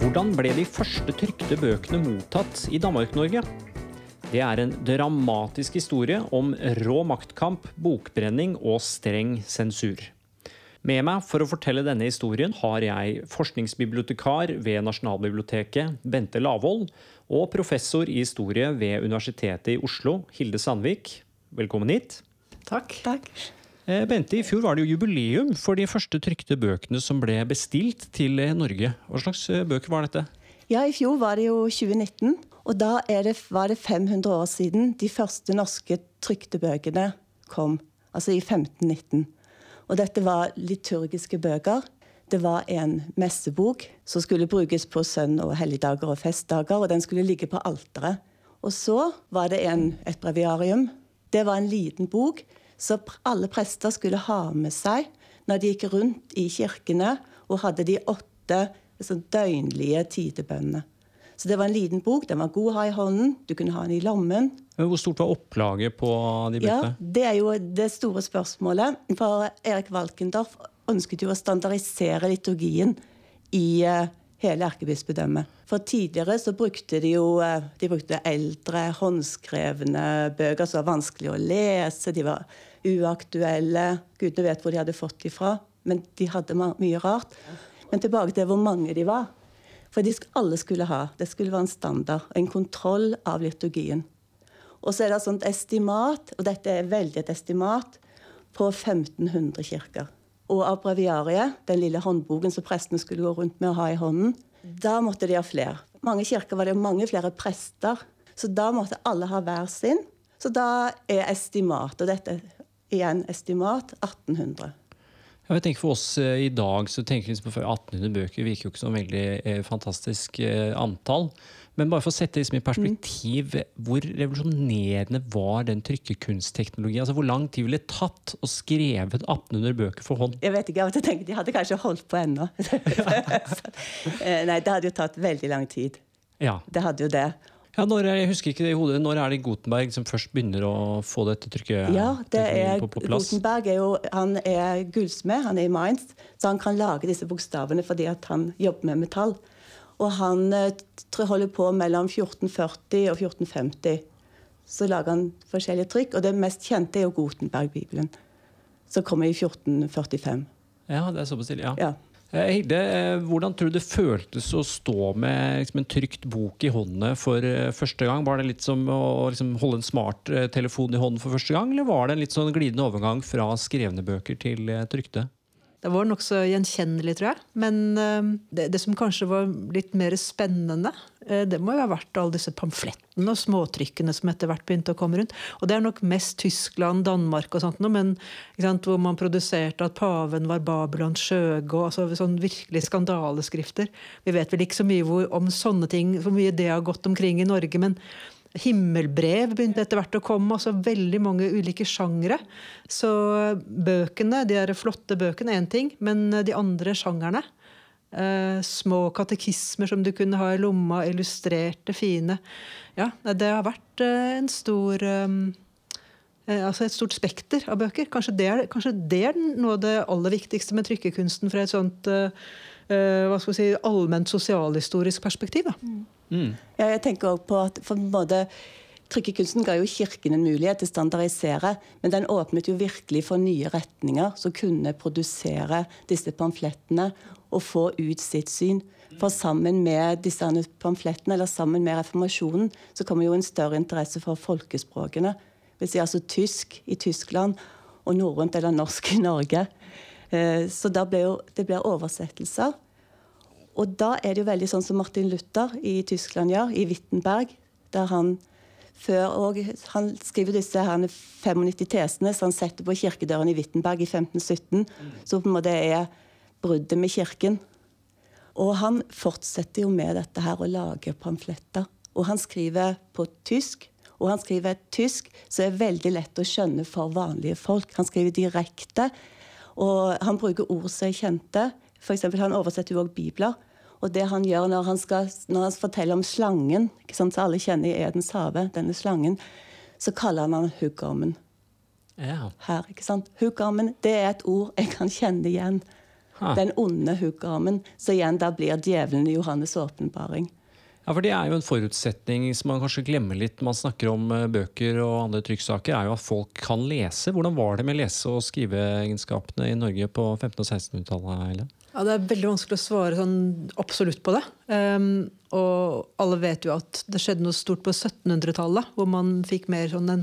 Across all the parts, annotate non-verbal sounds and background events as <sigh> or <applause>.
Hvordan ble de første trykte bøkene mottatt i Danmark-Norge? Det er en dramatisk historie om rå maktkamp, bokbrenning og streng sensur. Med meg for å fortelle denne historien har jeg forskningsbibliotekar ved Nasjonalbiblioteket, Bente Lavoll, og professor i historie ved Universitetet i Oslo, Hilde Sandvik. Velkommen hit. Takk. Takk. Eh, Bente, i fjor var det jo jubileum for de første trykte bøkene som ble bestilt til eh, Norge. Hva slags eh, bøker var dette? Ja, i fjor var det jo 2019. Og da det, var det 500 år siden de første norske trykte bøkene kom. Altså i 1519. Og dette var liturgiske bøker. Det var en messebok som skulle brukes på sønn- og helligdager og festdager. Og den skulle ligge på alteret. Og så var det en, et breviarium. Det var en liten bok så alle prester skulle ha med seg når de gikk rundt i kirkene og hadde de åtte liksom, døgnlige tidebønnene. Så det var en liten bok. Den var god å ha i hånden. Du kunne ha den i lommen. Hvor stort var opplaget på de bøkene? Ja, Det er jo det store spørsmålet. For Erik Valkendorf ønsket jo å standardisere liturgien i uh, hele erkebispedømmet. For tidligere så brukte de jo eh, de brukte eldre, håndskrevne bøker som var vanskelig å lese. De var uaktuelle. Gudene vet hvor de hadde fått de fra. Men de hadde mye rart. Men tilbake til hvor mange de var. For de alle skulle ha. Det skulle være en standard. En kontroll av liturgien. Og så er det et estimat, og dette er veldig et estimat, på 1500 kirker og av breviariet, den lille håndboken som prestene skulle gå rundt med å ha i hånden, da måtte de ha flere. Mange kirker var det mange flere prester, så da måtte alle ha hver sin. Så da er estimat, og dette igjen estimat, 1800. Jeg tenker For oss eh, i dag så tenker vi liksom på 1800 bøker virker jo ikke som veldig eh, fantastisk eh, antall. Men bare for å sette det liksom i perspektiv, mm. hvor revolusjonerende var den trykkekunstteknologien? Altså, hvor lang tid ville det tatt å skrevet 1800 bøker for hånd? Jeg vet ikke, jeg tenker De hadde kanskje holdt på ennå. <laughs> <laughs> Nei, det hadde jo tatt veldig lang tid. Ja. Det hadde jo det. Ja, når, jeg husker ikke det i hodet, når er det Gutenberg som først begynner å få dette trykket ja, det er, på, på plass? Gutenberg er jo han er gullsmed, han er i Mainz, så han kan lage disse bokstavene fordi at han jobber med metall. Og han eh, holder på mellom 1440 og 1450. Så lager han forskjellige trykk, og det mest kjente er jo Gutenberg-bibelen. Som kommer i 1445. Ja, det er såpass tidlig, ja. ja. Eh, Hilde, eh, hvordan tror du det føltes å stå med liksom, en trykt bok i hånda for første gang? Var det litt som å liksom, holde en smarttelefon i hånden for første gang, eller var det en litt sånn glidende overgang fra skrevne bøker til trykte? Det var nokså gjenkjennelig, tror jeg. Men eh, det, det, som kanskje var litt mer spennende, eh, det må jo ha vært alle disse pamflettene og småtrykkene som etter hvert begynte å komme rundt. Og det er nok mest Tyskland, Danmark og sånt noe, men sant, hvor man produserte at paven var Babylons skjøge, og altså, sånn virkelig skandaleskrifter. Vi vet vel ikke så mye hvor, om sånne ting, hvor mye det har gått omkring i Norge, men Himmelbrev begynte etter hvert å komme. altså Veldig mange ulike sjangre. Så bøkene, de er flotte bøkene, én ting, men de andre sjangerne eh, Små katekismer som du kunne ha i lomma, illustrerte, fine. Ja, det har vært eh, en stor eh, eh, altså et stort spekter av bøker. Kanskje det, er, kanskje det er noe av det aller viktigste med trykkekunsten fra et sånt eh, hva skal vi si, allment sosialhistorisk perspektiv. Da. Mm. Mm. Jeg tenker også på at for både Trykkekunsten ga jo Kirken en mulighet til å standardisere, men den åpnet jo virkelig for nye retninger som kunne produsere disse pamflettene og få ut sitt syn. For sammen med disse pamflettene, eller sammen med reformasjonen, så kommer jo en større interesse for folkespråkene. Vil si altså tysk i Tyskland og norrønt eller norsk i Norge. Eh, så da ble jo, det ble oversettelser. Og da er det jo veldig sånn som Martin Luther i Tyskland gjør, i Wittenberg. der Han før, og han skriver disse her 95 tesene som han setter på kirkedøren i Wittenberg i 1517. som på en måte er bruddet med kirken. Og han fortsetter jo med dette her å lage pamfletter. Og han skriver på tysk. Og han skriver et tysk som er veldig lett å skjønne for vanlige folk. Han skriver direkte, og han bruker ord som er kjente. For eksempel, han oversetter jo òg bibler. Og det han gjør når han, skal, når han forteller om slangen, som alle kjenner i Edens hage, denne slangen, så kaller han han huggormen. Ja. Her, ikke sant? Huggormen, det er et ord jeg kan kjenne igjen. Ha. Den onde huggormen. Så igjen da blir djevelen i Johannes' åpenbaring. Ja, for Det er jo en forutsetning som man kanskje glemmer litt når man snakker om eh, bøker og andre trykksaker, er jo at folk kan lese. Hvordan var det med lese- og skriveegenskapene i Norge på 1500- og 1600-tallet? Ja, Det er veldig vanskelig å svare sånn absolutt på det. Um, og alle vet jo at det skjedde noe stort på 1700-tallet, hvor man fikk mer sånn en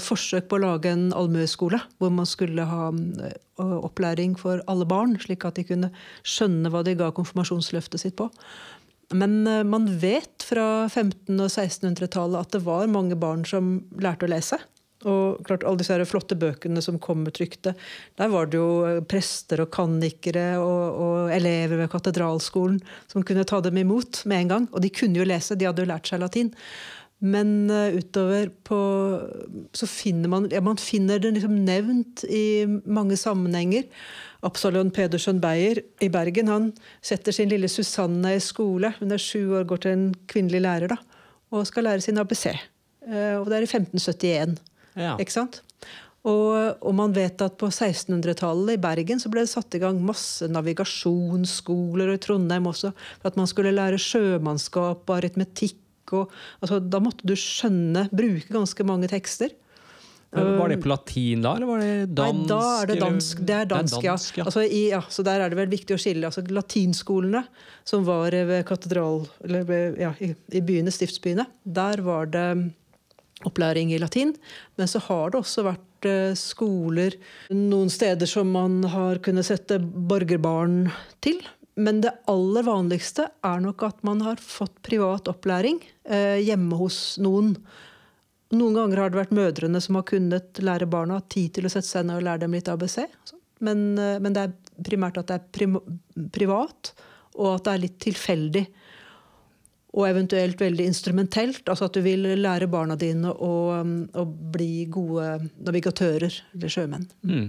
forsøk på å lage en allmueskole. Hvor man skulle ha uh, opplæring for alle barn, slik at de kunne skjønne hva de ga konfirmasjonsløftet sitt på. Men uh, man vet fra 1500- og 1600-tallet at det var mange barn som lærte å lese. Og klart, alle disse flotte bøkene som kom med trykte, der var det jo eh, prester og kannikere og, og, elever ved katedralskolen som kunne ta dem imot med en gang. Og de kunne jo lese, de hadde jo lært seg latin. Men uh, utover på Så finner man ja, man finner det liksom nevnt i mange sammenhenger. Absalon Pedersen Beyer i Bergen han setter sin lille Susanne i skole. Hun er sju år, går til en kvinnelig lærer da, og skal lære sin ABC. Uh, og det er i 1571. Ja. Ikke sant? Og, og, man vet at på 1600-tallet i Bergen så ble det satt i gang masse navigasjonsskoler, og i Trondheim også, for at man skulle lære sjømannskap og aritmetikk. Og, altså, da måtte du skjønne, bruke ganske mange tekster. Var det på latin da, eller var det dansk? Nei, da er det dansk. Det er dansk, det er dansk ja. ja. Altså, i, ja. Så der er det vel viktig å skille. Altså, latinskolene, som var ved katedral... Eller ja, i, i byene, stiftsbyene, der var det opplæring i latin. Men så har det også vært eh, skoler noen steder som man har kunnet sette borgerbarn til. Men det aller vanligste er nok at man har fått privat opplæring eh, hjemme hos noen. Noen ganger har det vært mødrene som har kunnet lære barna tid til å sette seg ned og lære dem litt ABC. Men, eh, men det er primært at det er privat, og at det er litt tilfeldig og eventuelt veldig instrumentelt. Altså at du vil lære barna dine å, um, å bli gode navigatører eller sjømenn. Mm.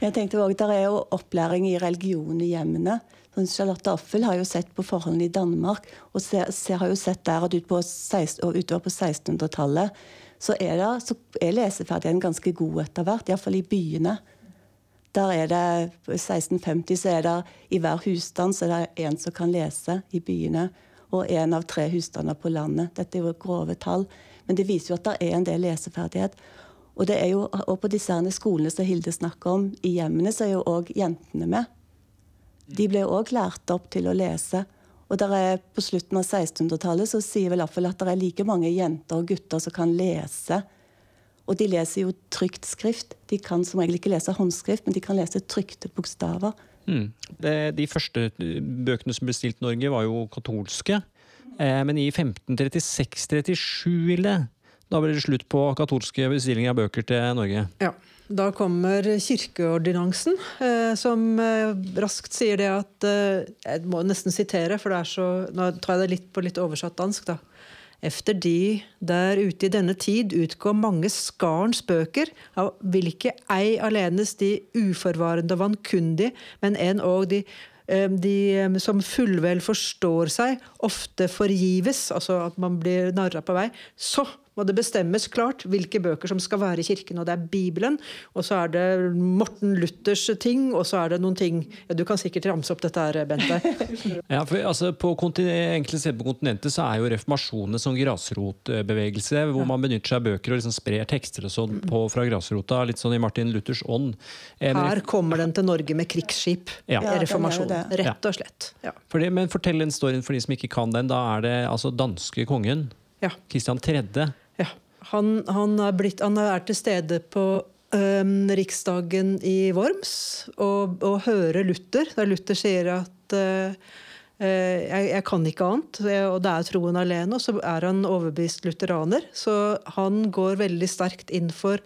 Jeg tenkte også, Der er jo opplæring i religion i hjemmene. Sånn Charlotte Affel har jo sett på forholdene i Danmark, og ser, ser, har jo sett der at ut på 16, utover på 1600-tallet så er, det, så er leseferdigheten ganske god etter hvert, iallfall i byene. Der er det, 1650 så er det i hver husstand så er det en som kan lese i byene og én av tre husstander på landet. Dette er jo grove tall, men det viser jo at det er en del leseferdighet. Og, det er jo, og på disse skolene som Hilde snakker om, i hjemmene, så er jo òg jentene med. De ble òg lært opp til å lese. Og der er, på slutten av 1600-tallet så sier vel iallfall at det er like mange jenter og gutter som kan lese. Og de leser jo trykt skrift. De kan som regel ikke lese håndskrift, men de kan lese trykte bokstaver. Mm. Det, de første bøkene som ble stilt Norge, var jo katolske. Eh, men i 1536-37, da ble det slutt på katolske bestillinger av bøker til Norge. Ja. Da kommer kirkeordinansen, eh, som eh, raskt sier det at eh, Jeg må nesten sitere, for det er så Nå tar jeg det litt på litt oversatt dansk, da. Efter de der ute i denne tid utgår mange skarns bøker, av hvilke ei alenes de uforvarende og vankundige, men en òg de de som fullvel forstår seg, ofte forgives, altså at man blir narra på vei, så må det bestemmes klart hvilke bøker som skal være i kirken. Og det er Bibelen, og så er det Morten Luthers ting, og så er det noen ting ja, Du kan sikkert ramse opp dette her, Bente. <laughs> ja, for altså, På enkelte steder på kontinentet så er jo reformasjonen en sånn grasrotbevegelse, hvor man benytter seg av bøker og liksom sprer tekster og sånn på, fra grasrota, litt sånn i Martin Luthers ånd. Her kommer den til Norge med krigsskip. Ja. Reformasjonen. Rett og slett. Ja. For det, men fortell en story for de som ikke kan den. Da er det altså danske kongen. Ja. Kristian 3. Han, han, er blitt, han, er til stede på um, Riksdagen i Worms og, og, hører Luther. Der Luther sier at uh, jeg, jeg, kan ikke annet, og det er troen alene. Og så er han overbevist lutheraner. Så han går veldig sterkt inn for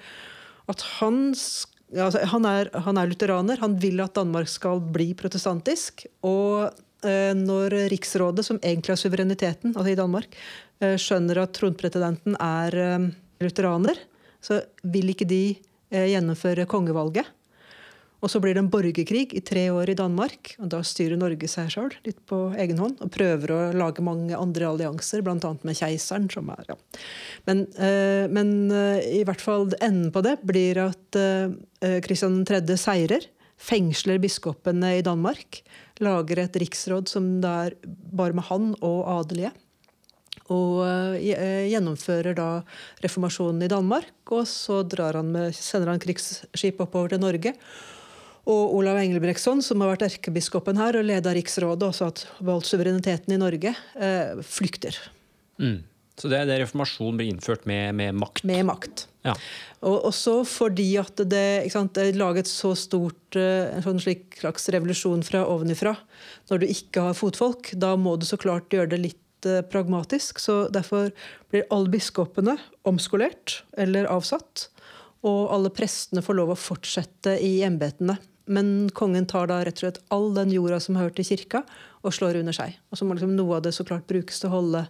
at han altså, han, er, han er lutheraner. Han vil at Danmark skal bli protestantisk. Og uh, når Riksrådet, som egentlig har suvereniteten altså i Danmark, skjønner at tronpretendenten er eh, lutheraner, så vil ikke de eh, gjennomføre kongevalget. Og så blir det en borgerkrig i tre år i Danmark. og Da styrer Norge seg sjøl litt på egen hånd og prøver å lage mange andre allianser, bl.a. med keiseren. som er, ja. Men, men, i hvert fall enden på det blir at Kristian 3. seirer fengsler biskopene i Danmark. Lager et riksråd som det er bare med han og adelige. Og eh, gjennomfører da reformasjonen i Danmark. Og så han med, sender han krigsskip oppover til Norge. Og Olav Engelbrektsson, som har vært erkebiskopen her og leda Riksrådet, og hatt valgt suvereniteten i Norge, eh, flykter. Mm. Så det, det reformasjon blir innført med, med makt? Med makt. Ja. Og også fordi at det, sant, det er laget så stort eh, en sånn slik slags revolusjon fra ovenifra. Når du ikke har fotfolk, da må du så klart gjøre det litt eh, pragmatisk. Så derfor blir alle biskopene omskolert eller avsatt. Og alle prestene får lov å fortsette i embetene. Men kongen tar da rett og slett all den jorda som hørt til kirka, og slår under seg. Og så må liksom noe av det så klart brukes til å holde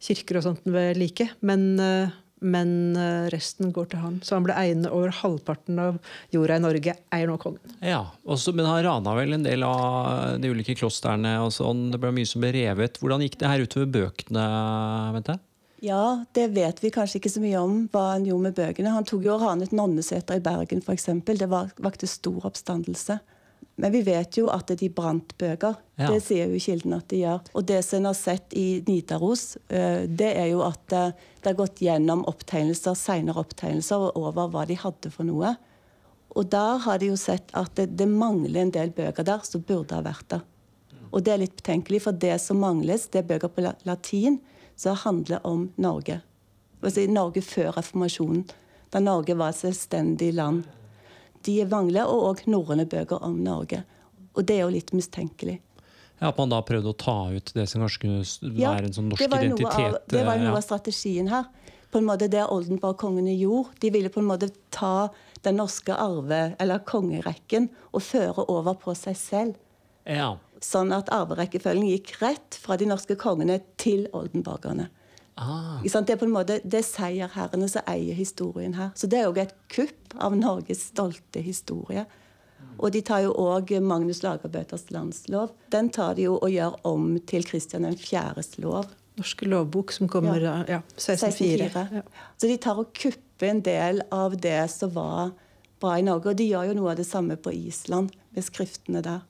kirker og sånt ved like. Men, eh, men eh, resten går til han. Så han ble eiende over halvparten av jorda i Norge, eier nå kongen. Ja, også, Men han rana vel en del av de ulike klostrene og sånn. Det ble mye som ble revet. Hvordan gikk det her utover bøkene? vet jeg? Ja, det vet vi kanskje ikke så mye om hva han gjorde med bøkene. Han tok jo og ranet nonneseter i Bergen f.eks. Det var, vakte stor oppstandelse. Men vi vet jo at de brant bøker. Ja. Det sier jo kilden at de gjør. Og det som en har sett i Nidaros, det er jo at det har gått gjennom opptegnelser, senere opptegnelser over hva de hadde for noe. Og der har de jo sett at det, det mangler en del bøker der som burde ha vært der. Og det er litt betenkelig, for det som mangles, det er bøker på latin som handler om Norge. Altså Norge før reformasjonen, da Norge var et selvstendig land. De vangler, og òg norrøne bøker om Norge. Og det er jo litt mistenkelig. Ja, At man da prøvde å ta ut det som kanskje kunne være en sånn norsk det identitet? Av, det var noe ja. av strategien her. På en måte Det Oldenborg-kongene gjorde. De ville på en måte ta den norske arve, eller kongerekken og føre over på seg selv. Ja. Sånn at arverekkefølgen gikk rett fra de norske kongene til oldenborgerne. Ah. Det er på en måte det er seierherrene som eier historien her. Så det er òg et kupp av Norges stolte historie. Og de tar jo òg Magnus Lagerbøters landslov. Den tar de jo og gjør om til Kristian 4.s lov. Norske lovbok som kommer ja, ja 1604. 1604. Ja. Så de tar og kupper en del av det som var bra i Norge. Og de gjør jo noe av det samme på Island, med skriftene der.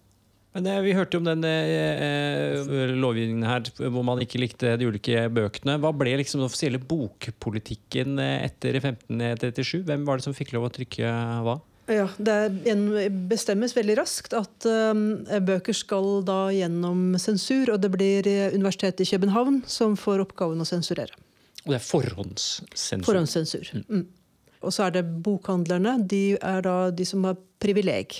Men eh, Vi hørte om den eh, eh, lovgivningen her hvor man ikke likte de ulike bøkene. Hva ble liksom den offisielle bokpolitikken eh, etter 1537? Hvem var det som fikk lov å trykke hva? Ja, Det bestemmes veldig raskt at um, bøker skal da gjennom sensur. Og det blir Universitetet i København som får oppgaven å sensurere. Og det er forhåndssensur? Forhåndssensur. Mm. mm. Og så er det bokhandlerne. De er da de som har privileg.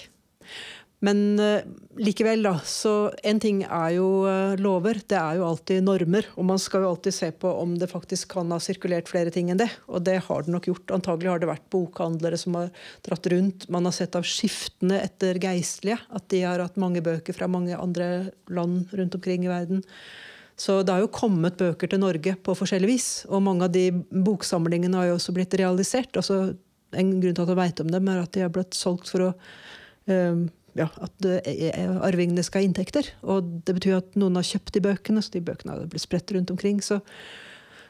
Men uh, likevel, da. Så en ting er jo uh, lover. Det er jo alltid normer. Og man skal jo alltid se på om det faktisk kan ha sirkulert flere ting enn det. Og det har det nok gjort. Antagelig har det vært bokhandlere som har dratt rundt. Man har sett av skiftene etter geistlige at de har hatt mange bøker fra mange andre land rundt omkring i verden. Så det har jo kommet bøker til Norge på forskjellig vis. Og mange av de boksamlingene har jo også blitt realisert. Altså, en grunn til at jeg veit om dem, er at de har blitt solgt for å um, ja, at arvingene skal ha inntekter. Og det betyr at noen har kjøpt de bøkene, så de bøkene har blitt spredt rundt omkring. Så,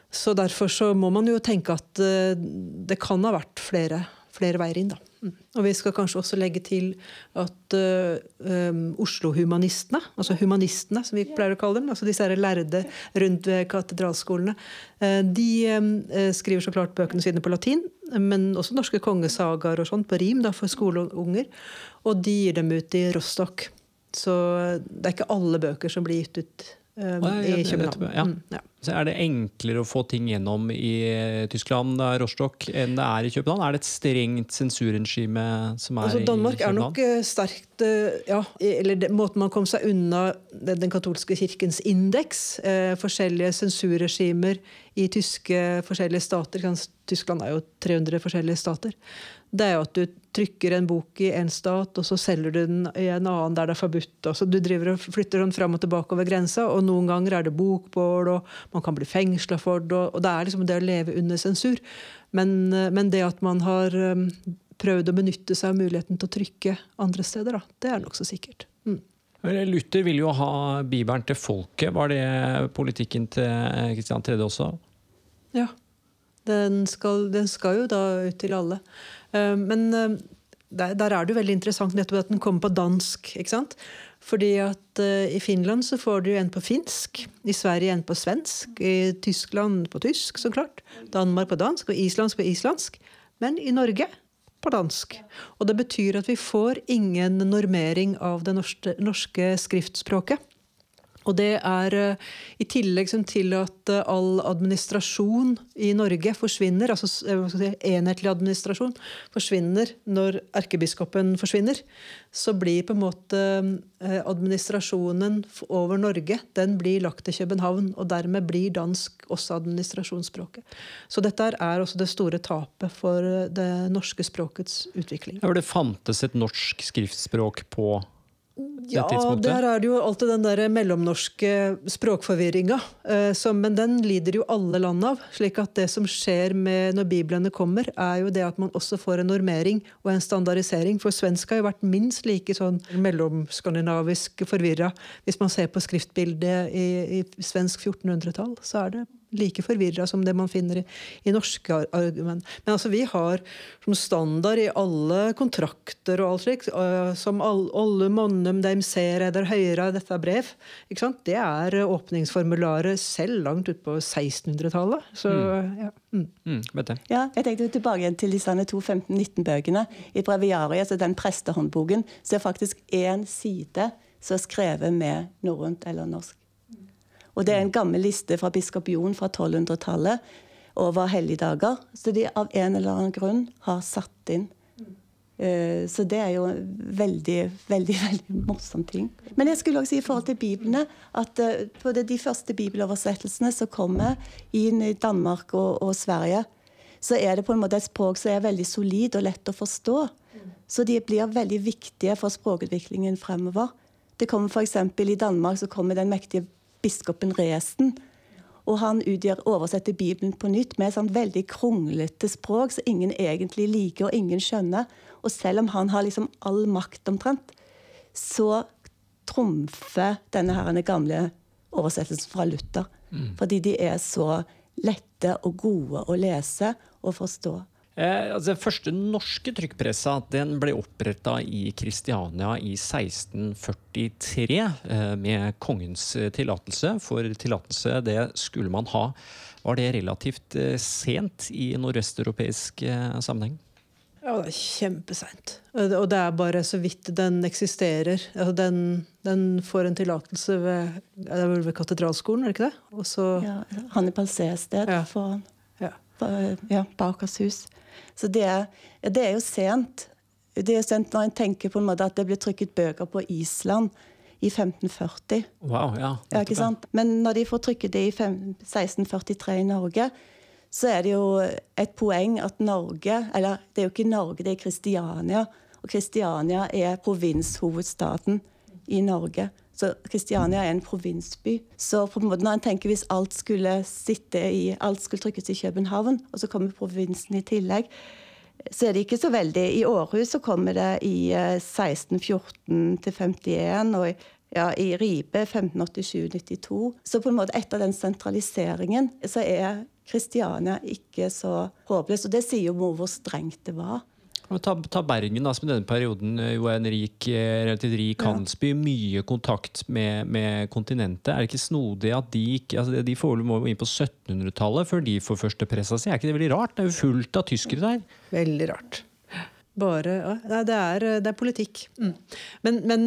så, derfor så må man jo tenke at uh, det kan ha vært flere, flere veier inn. da. Mm. Og vi skal kanskje også legge til at uh, um, Oslo-humanistene, altså humanistene som vi pleier å kalle dem, altså disse lærde rundt ved katedralskolene, uh, de uh, skriver så klart bøkene sine på latin, men også norske kongesagaer og sånt på rim da, for skoleunger. Og de gir dem ut i Rostock. Så det er ikke alle bøker som blir gitt ut um, i København. Ja. Mm, ja. Så er det enklere å få ting gjennom i Tyskland Tyskland, Rostock, enn det er i København? Er det et strengt sensurregime som er altså, Danmark i København? Danmark er nok eh, sterkt eh, Ja, eller det, måten man kom seg unna den, den katolske kirkens indeks. Eh, forskjellige sensurregimer i tyske forskjellige stater. Tyskland er jo 300 forskjellige stater det er jo at du trykker en bok i en stat, og så selger du den i en annen der det er forbudt. Så du driver og flytter den fram og tilbake over grensa, og noen ganger er det bokbål, og man kan bli fengsla for det. Og det er liksom det å leve under sensur. Men, eh, men det at man har um, prøvd å benytte seg av muligheten til å trykke andre steder, da, det er nokså sikkert. Mm. Luther vil jo ha Bibelen til folket. Var det politikken til Kristian 3. også? Ja. Den skal, den skal, jo da ut til alle. Eh, men eh, der, der, er det jo veldig interessant nettopp at den kommer på dansk. ikke sant? Fordi at uh, I Finland så får du en på finsk, i Sverige en på svensk, i Tyskland på tysk, så klart. Danmark på dansk og islandsk på islandsk. Men i Norge på dansk. Og det betyr at vi får ingen normering av det norske, norske skriftspråket. Og det er eh, i tillegg til at eh, all administrasjon i Norge forsvinner, altså si, enhetlig administrasjon forsvinner når erkebiskopen forsvinner, så blir på en måte eh, administrasjonen over Norge den blir lagt til København. Og dermed blir dansk også administrasjonsspråket. Så dette er også det store tapet for det norske språkets utvikling. Ja, det fantes et norsk skriftspråk på ja, der er det jo alltid den der mellomnorske språkforvirringa. Eh, men den lider jo alle land av. slik at det som skjer med når biblene kommer, er jo det at man også får en normering og en standardisering. For svensk har jo vært minst like sånn mellomskandinavisk forvirra. Hvis man ser på skriftbildet i, i svensk 1400-tall, så er det like forvirra som det man finner i, i norske argument. Men altså, vi har som standard i alle kontrakter og alt slikt, uh, som all, alle monnum dem ser eller høyre, dette er brev. Ikke sant? Det er åpningsformularet selv langt ut på 1600-tallet. Så mm. ja. Mm. Mm, ja. Jeg tenkte tilbake igjen til disse to 15-19-bøkene. I breviariet, altså den prestehåndboken, så er faktisk én side som er skrevet med norrønt eller norsk. Og det er en gammel liste fra biskop Jon fra 1200-tallet over helligdager. Så de av en eller annen grunn har satt inn. Eh, så det er jo en veldig, veldig <laughs> veldig morsom ting. Men jeg skulle også si i forhold til Biblene at eh, på de første bibeloversettelsene som kommer inn i Danmark og, og Sverige, så er det på en måte et språk som er veldig solid og lett å forstå. Så de blir veldig viktige for språkutviklingen fremover. Det kommer for i Danmark så kommer den mektige biskopen Resen. Og han utgjør, oversetter Bibelen på nytt med et sånt veldig kronglete språk som ingen egentlig liker og ingen skjønner. Og selv om han har liksom all makt omtrent, så trumfer denne her gamle oversettelsen fra Luther. Mm. Fordi de er så lette og gode å lese og forstå. Eh, altså, den første norske trykkpressa den ble oppretta i Kristiania i 1643 eh, med kongens eh, tillatelse. For tillatelse, det skulle man ha. Var det relativt eh, sent i nordvesteuropeisk eh, sammenheng? Ja, det er kjempeseint. Og det er bare så vidt den eksisterer. Altså, den, den, får en tillatelse ved, ved katedralskolen, er det ikke det? Også, ja, Hannibal C-sted ja. foran ja. på Akershus. Så det, det, er jo sent. Det er sent når en tenker på en måte at det ble trykket bøker på Island i 1540. Wow, ja, ja ikke sant? Men når de får trykket det i 1643 i Norge, så er det jo et poeng at Norge Eller det er jo ikke Norge, det er Kristiania. Og Kristiania er provinshovedstaden i Norge. Så Kristiania er en provinsby. Så på en måte når en tenker hvis alt skulle sitte i, alt skulle trykkes i København, og så kommer provinsen i tillegg, så er det ikke så veldig. I Århus så kommer det i 1614 til 51, og ja, i Ribe 1587-92. Så på en måte etter den sentraliseringen så er Kristiania ikke så håpløs. Og det sier jo hvor strengt det var. Ta, ta, Bergen, da, som i denne perioden eh, jo er en rik, eh, relativt rik handelsby. Mye kontakt med, med, kontinentet. Er det ikke snodig at de ikke altså De får må inn på 1700-tallet før de får første pressa si? Er ikke det veldig rart? Det er jo fullt av tyskere der. Veldig rart. Bare, ja, det, er, det, er, politikk. Mm. Men, men,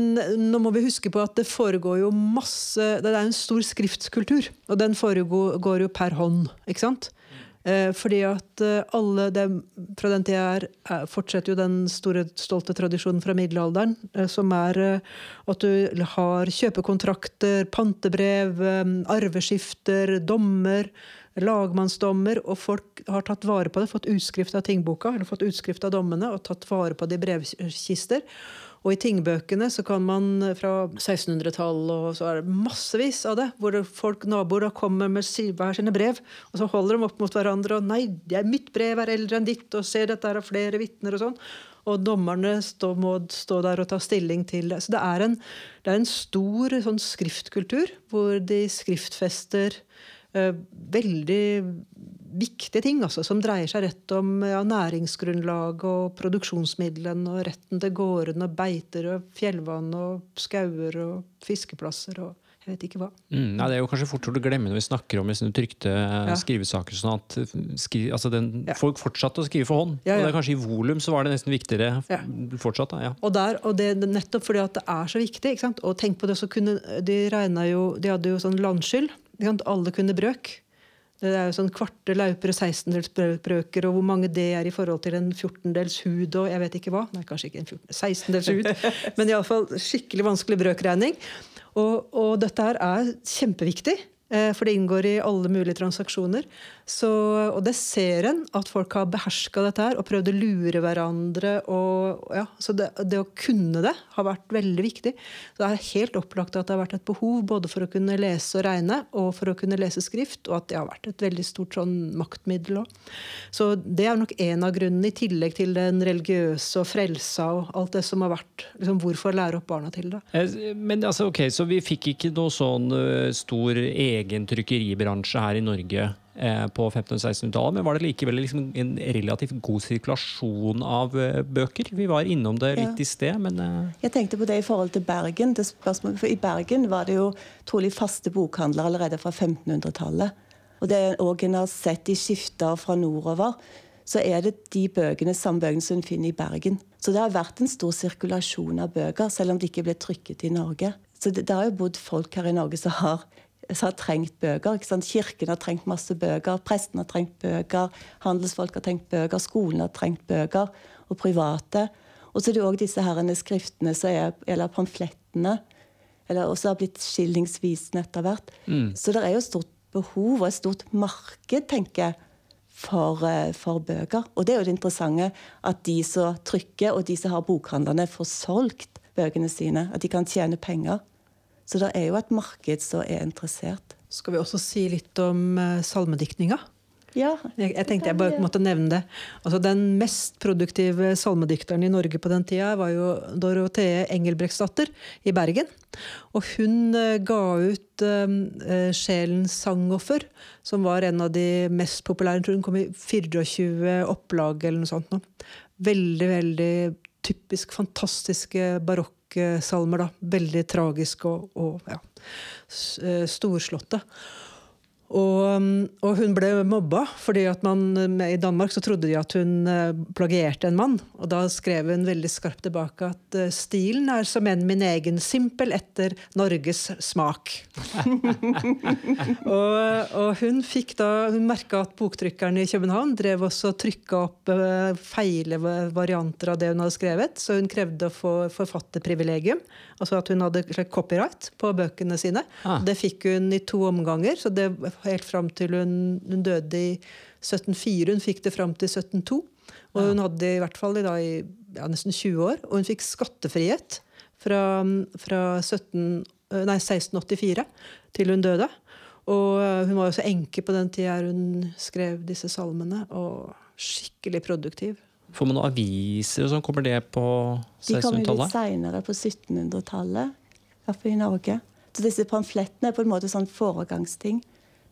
nå må vi huske på at det foregår jo masse Det er en stor skriftskultur. Og den foregår jo per hånd. ikke sant? Eh, fordi at eh, alle det, Fra den tida er, fortsetter jo den store, stolte tradisjonen fra middelalderen, eh, som er at du har kjøpekontrakter, pantebrev, arveskifter, dommer, lagmannsdommer, og folk har tatt vare på det, fått utskrift av tingboka, eller fått utskrift av dommene, og tatt vare på det i brevkister. Og i tingbøkene så kan man fra 1600-tallet og så er det massevis av det, hvor folk, naboer kommer med hver sine brev, og så holder de opp mot hverandre og 'Nei, mitt brev er eldre enn ditt', og 'ser dette er flere vitner', og sånn. Og dommerne stå, må stå der og ta stilling til det. Så det er en, det er en stor sånn skriftkultur hvor de skriftfester uh, veldig viktige ting altså, som dreier seg rett om ja, næringsgrunnlag og produksjonsmidlene og retten til gårdene og beiter og fjellvann og skauer og fiskeplasser og jeg vet ikke hva. Mm, nei, det er jo kanskje fort gjort å glemme når vi snakker om liksom, trykte ja. skrivesaker. sånn at skri, altså den, ja. Folk fortsatte å skrive for hånd. Ja, og det kanskje i volum så var det nesten viktigere fortsatt. Da, og, der, og det nettopp fordi at det er så viktig. Og tenk på det, så kunne, De jo, de hadde jo sånn landskyld. Alle kunne brøk. Det er jo sånn kvarte lauper og sekstendelsbrøker, og hvor mange det er i forhold til en fjortendels hud og jeg vet ikke hva. Nei, kanskje ikke en sekstendels hud, <laughs> men iallfall skikkelig vanskelig brøkregning. Og, og dette her er kjempeviktig. Eh, for det inngår i alle mulige transaksjoner. Så, og det ser en, at folk har beherska dette her og prøvd å lure hverandre. Og, ja, så det, det, å kunne det har vært veldig viktig. Så det er helt opplagt at det har vært et behov både for å kunne lese og regne og for å kunne lese skrift, og at det har vært et veldig stort sånn maktmiddel òg. Så det er nok en av grunnene, i tillegg til den religiøse og frelsa og alt det som har vært liksom, Hvorfor lære opp barna til det? Eh, men altså, ok, Så vi fikk ikke noe sånn uh, stor egen egen trykkeribransje her i Norge eh, på 1500-1600-tallet, men var det likevel liksom en relativt god sirkulasjon av eh, bøker? Vi var innom det litt ja. i sted, men eh, Jeg tenkte på det i forhold til Bergen. for I Bergen var det jo trolig faste bokhandler allerede fra 1500-tallet. Og det òg en har sett i skifter fra nordover, så er det de bøkene, samme bøkene som en finner i Bergen. Så det har vært en stor sirkulasjon av bøker, selv om de ikke ble trykket i Norge. Så det, det har jo bodd folk her i Norge som har har trengt bøker. Kirken har trengt masse bøker, presten har trengt bøker, handelsfolk har trengt bøker, skolen har trengt bøker, og private. Og så er det òg disse herrene skriftene er, eller pamflettene, eller også har blitt skillingsvisene etter hvert. Mm. Så det er jo stort behov og et stort marked, tenker jeg, for, eh, for, bøker. Og det er jo det interessante at de som trykker, og de som har bokhandlene, får solgt bøkene sine. At de kan tjene penger. Så det er jo et marked som er interessert. Skal vi også si litt om uh, salmediktninga? Ja, jeg, jeg, tenkte jeg bare måtte nevne det. Altså, den mest produktive salmedikteren i Norge på den tida var jo Dorothee Engelbrektsdatter i Bergen. Og hun uh, ga ut uh, Sjelens sangoffer, som var en av de mest populære. Jeg tror hun kom i 24 opplag eller noe sånt. Nå. Veldig, veldig typisk fantastiske barokk rocksalmer. da, Veldig tragiske og, og ja, eh, storslåtte. Og, og, hun ble mobba, fordi at man i Danmark så trodde de at hun uh, plagierte en mann. Og da skrev hun veldig skarpt tilbake at uh, stilen er som en min egen, simpel etter Norges smak. <laughs> og, og, hun fikk da, hun merka at boktrykkeren i København drev også trykka opp uh, feile varianter av det hun hadde skrevet, så hun krevde å få forfatterprivilegium. Altså at hun hadde copyright på bøkene sine. Ah. Det fikk hun i to omganger. så det helt fram til hun, hun, døde i 1704. Hun fikk det fram til 1702. Og hun hadde det i hvert fall i, da, i ja, nesten 20 år. Og hun fikk skattefrihet fra, fra 17, nei, 1684 til hun døde. Og hun var jo også enke på den tida hun skrev disse salmene. Og skikkelig produktiv. Får man noen aviser og sånn? Kommer det på 1600-tallet? De kommer litt seinere, på 1700-tallet. Iallfall i Norge. Så disse pamflettene er på en måte sånn foregangsting.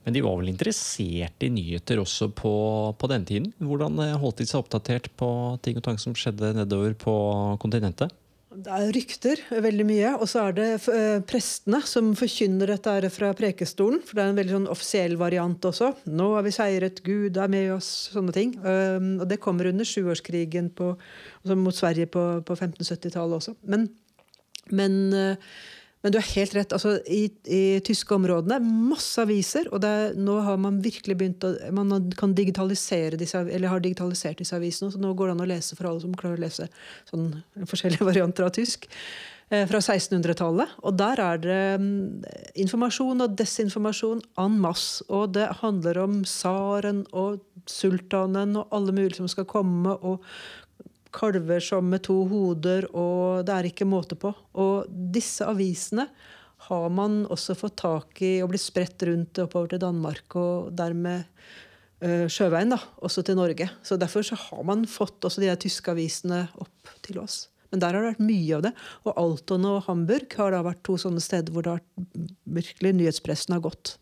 Men de var vel interessert i nyheter også på, på den tiden? Hvordan holdt de seg oppdatert på ting og tang som skjedde nedover på kontinentet? Det er rykter veldig mye. Og så er det uh, prestene som forkynner dette fra prekestolen. For det er en veldig sånn offisiell variant også. 'Nå har vi seiret, Gud er med oss', sånne ting. Uh, og det kommer under sjuårskrigen på, altså mot Sverige på, på 1570-tallet også. Men, men uh, men du har helt rett. altså I, i tyske områdene masse aviser. Og er, nå har man virkelig begynt å Man kan digitalisere disse, eller har digitalisert disse avisene. Så nå går det an å lese for alle som klarer å lese sånn, forskjellige <laughs> varianter av tysk. Eh, fra 1600-tallet. Og der er det um, informasjon og desinformasjon en masse. Og det handler om tsaren og sultanen og alle mulige som skal komme. og kalver som med to hoder, og det er ikke måte på. Og disse avisene har man også fått tak i og blitt spredt rundt oppover til Danmark og dermed uh, sjøveien da, også til Norge. Så Derfor så har man fått også de tyske avisene opp til oss. Men der har det vært mye av det. Og Alton og Hamburg har da vært to sånne steder hvor det har virkelig nyhetspressen har gått.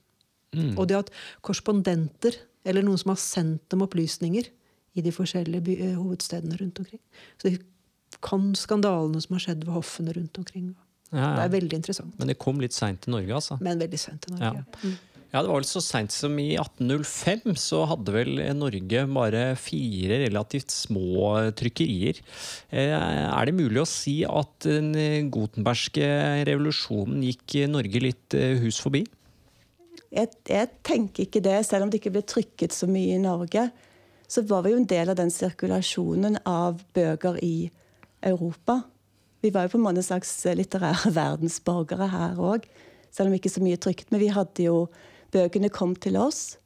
Mm. Og de har hatt korrespondenter eller noen som har sendt dem opplysninger i de forskjellige by, eh, hovedstedene rundt omkring. Så de kan skandalene som har skjedd ved hoffene rundt omkring. Ja, Det er veldig interessant. Men det kom litt seint til Norge, altså. Men veldig sent til Ja. Norge. Mm. Ja, det var vel så seint som i 1805 så hadde vel Norge bare fire relativt små trykkerier. Eh, Er det mulig å si at den gotenbergske revolusjonen gikk Norge litt eh, hus forbi? Jeg, jeg tenker ikke det, selv om det ikke ble trykket så mye i Norge. Så var vi jo en del av den sirkulasjonen av bøker i Europa. Vi var jo på en slags litterære verdensborgere her òg, selv om ikke så mye trygt. Men vi hadde jo Bøkene kom til oss.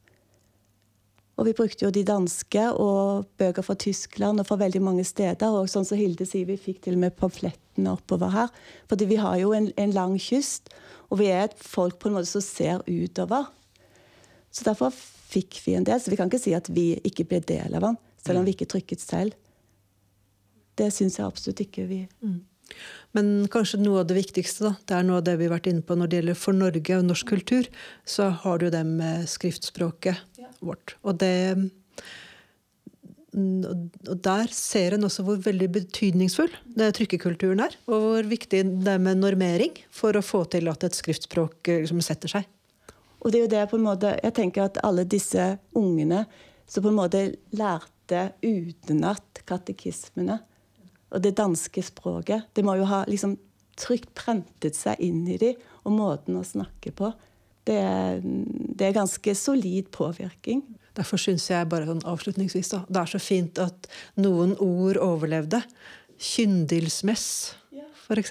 Og vi brukte jo de danske og bøker fra Tyskland og fra veldig mange steder. Og sånn som Hilde sier, vi fikk til og med pamflettene oppover her. Fordi vi har jo en, en lang kyst, og vi er et folk på en måte som ser utover. Så derfor fikk vi en del. Så vi kan ikke si at vi ikke ble del av den, selv om vi ikke trykket selv. Det syns jeg absolutt ikke vi Men kanskje noe av det viktigste, da, det er noe av det vi har vært inne på når det gjelder for Norge og norsk kultur, så har du det med skriftspråket vårt. Og det og der ser en også hvor veldig betydningsfull det trykkekulturen er. Og hvor viktig det er med normering for å få til at et skriftspråk eh, liksom setter seg. Og det er jo det på en måte Jeg tenker at alle disse ungene som på en måte lærte utenat katekismene og det danske språket Det må jo ha liksom trygt prentet seg inn i dem, og måten å snakke på. Det er, det er ganske solid påvirkning. Derfor syns jeg bare sånn avslutningsvis da, det er så fint at noen ord overlevde. Kyndilsmess, for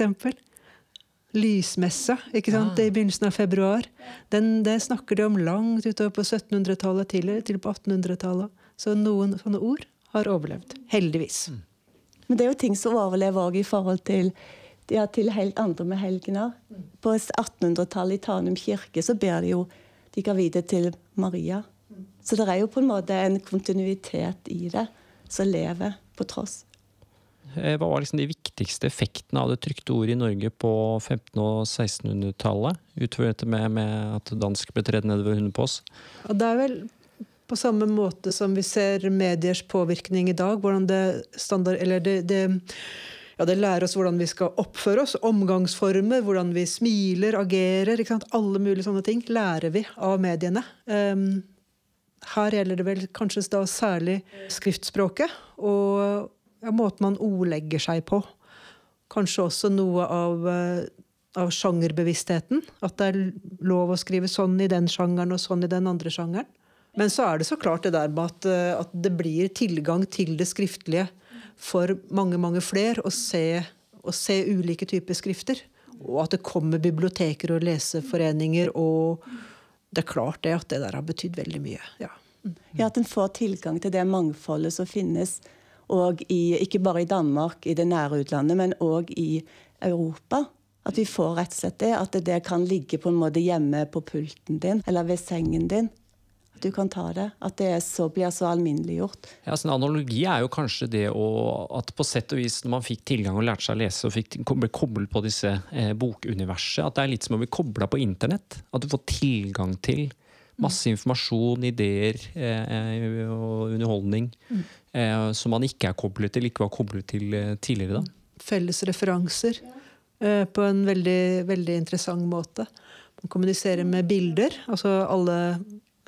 Lysmesse ikke sant? Det er i begynnelsen av februar. Den, det snakker de om langt utover på 1700-tallet, tidligere til på 1800-tallet. Så noen sånne ord har overlevd. Heldigvis. Men det er jo ting som overlever òg i forhold til, ja, til helt andre med helgener. På 1800-tallet i Tanum kirke så ber de jo de gravide til Maria. Så det er jo på en måte en kontinuitet i det som lever på tross. Eh, Hva var liksom de viktigste effektene av det trykte ordet i Norge på 1500- og 1600-tallet? Utover dette med, med at dansk ble tredd nedover hunden på oss. Og det er vel på samme måte som vi ser mediers påvirkning i dag. hvordan det standard, eller det, det, ja, det lærer oss hvordan vi skal oppføre oss. Omgangsformer, hvordan vi smiler, agerer. Alle mulige sånne ting lærer vi av mediene. Um, her gjelder det vel kanskje da særlig skriftspråket og ja, måten man ordlegger seg på. Kanskje også noe av, eh, av sjangerbevisstheten. At det er lov å skrive sånn i den sjangeren og sånn i den andre sjangeren. Men så er det så klart det der med at, eh, at det blir tilgang til det skriftlige for mange, mange flere å se, å se ulike typer skrifter. Og at det kommer biblioteker og leseforeninger. Og det er klart det at det der har betydd veldig mye. ja. Ja, At en får tilgang til det mangfoldet som finnes og i, ikke bare i Danmark, i det nære utlandet, men òg i Europa. At vi får rett og slett det. At det, kan ligge på en måte hjemme på pulten din eller ved sengen din. At du kan ta det. At det så, blir så alminneliggjort. Ja, så en analogi er jo kanskje det å, at på sett og vis når man fikk tilgang og lærte seg å lese og fikk, ble koblet på disse eh, bokuniverset, at det er litt som å bli kobla på internett. At du får tilgang til masse informasjon, ideer eh, og underholdning eh, som man ikke er koblet til, ikke var koblet til eh, tidligere. da. Felles referanser eh, på en veldig, veldig interessant måte. Man kommuniserer med bilder. altså alle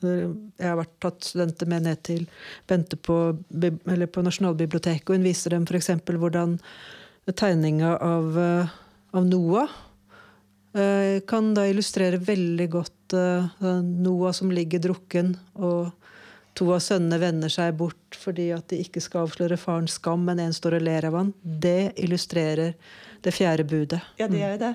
eh, jeg har vært tatt studenter med ned til Bente på, eller på Nasjonalbiblioteket, og hun viser dem f.eks. hvordan tegninga av, eh, av Noah kan da illustrere veldig godt eh, Noah som ligger drukken, og to av sønnene vender seg bort fordi at de ikke skal avsløre farens skam, men en står og ler av han. Det illustrerer det fjerde budet. Ja, det gjør det.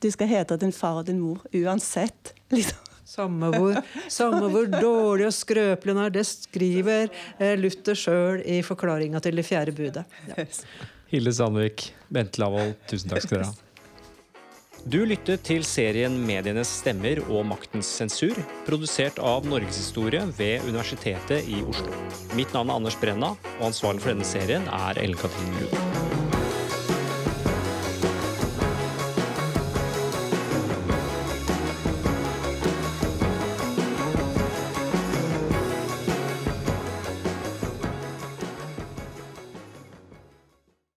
Du skal hete din far og din mor uansett. <laughs> Liksom. Samme hvor, samme hvor dårlig og skrøpelig hun er, det skriver eh, Luther sjøl i forklaringa til det fjerde budet. Ja. Hilde Sandvik, Bente Lavoll, tusen takk skal dere ha. Du lyttet til serien Medienes stemmer og maktens sensur, produsert av Norgeshistorie ved Universitetet i Oslo. Mitt navn er Anders Brenna, og ansvarlig for denne serien er Ellen Katrin Lund.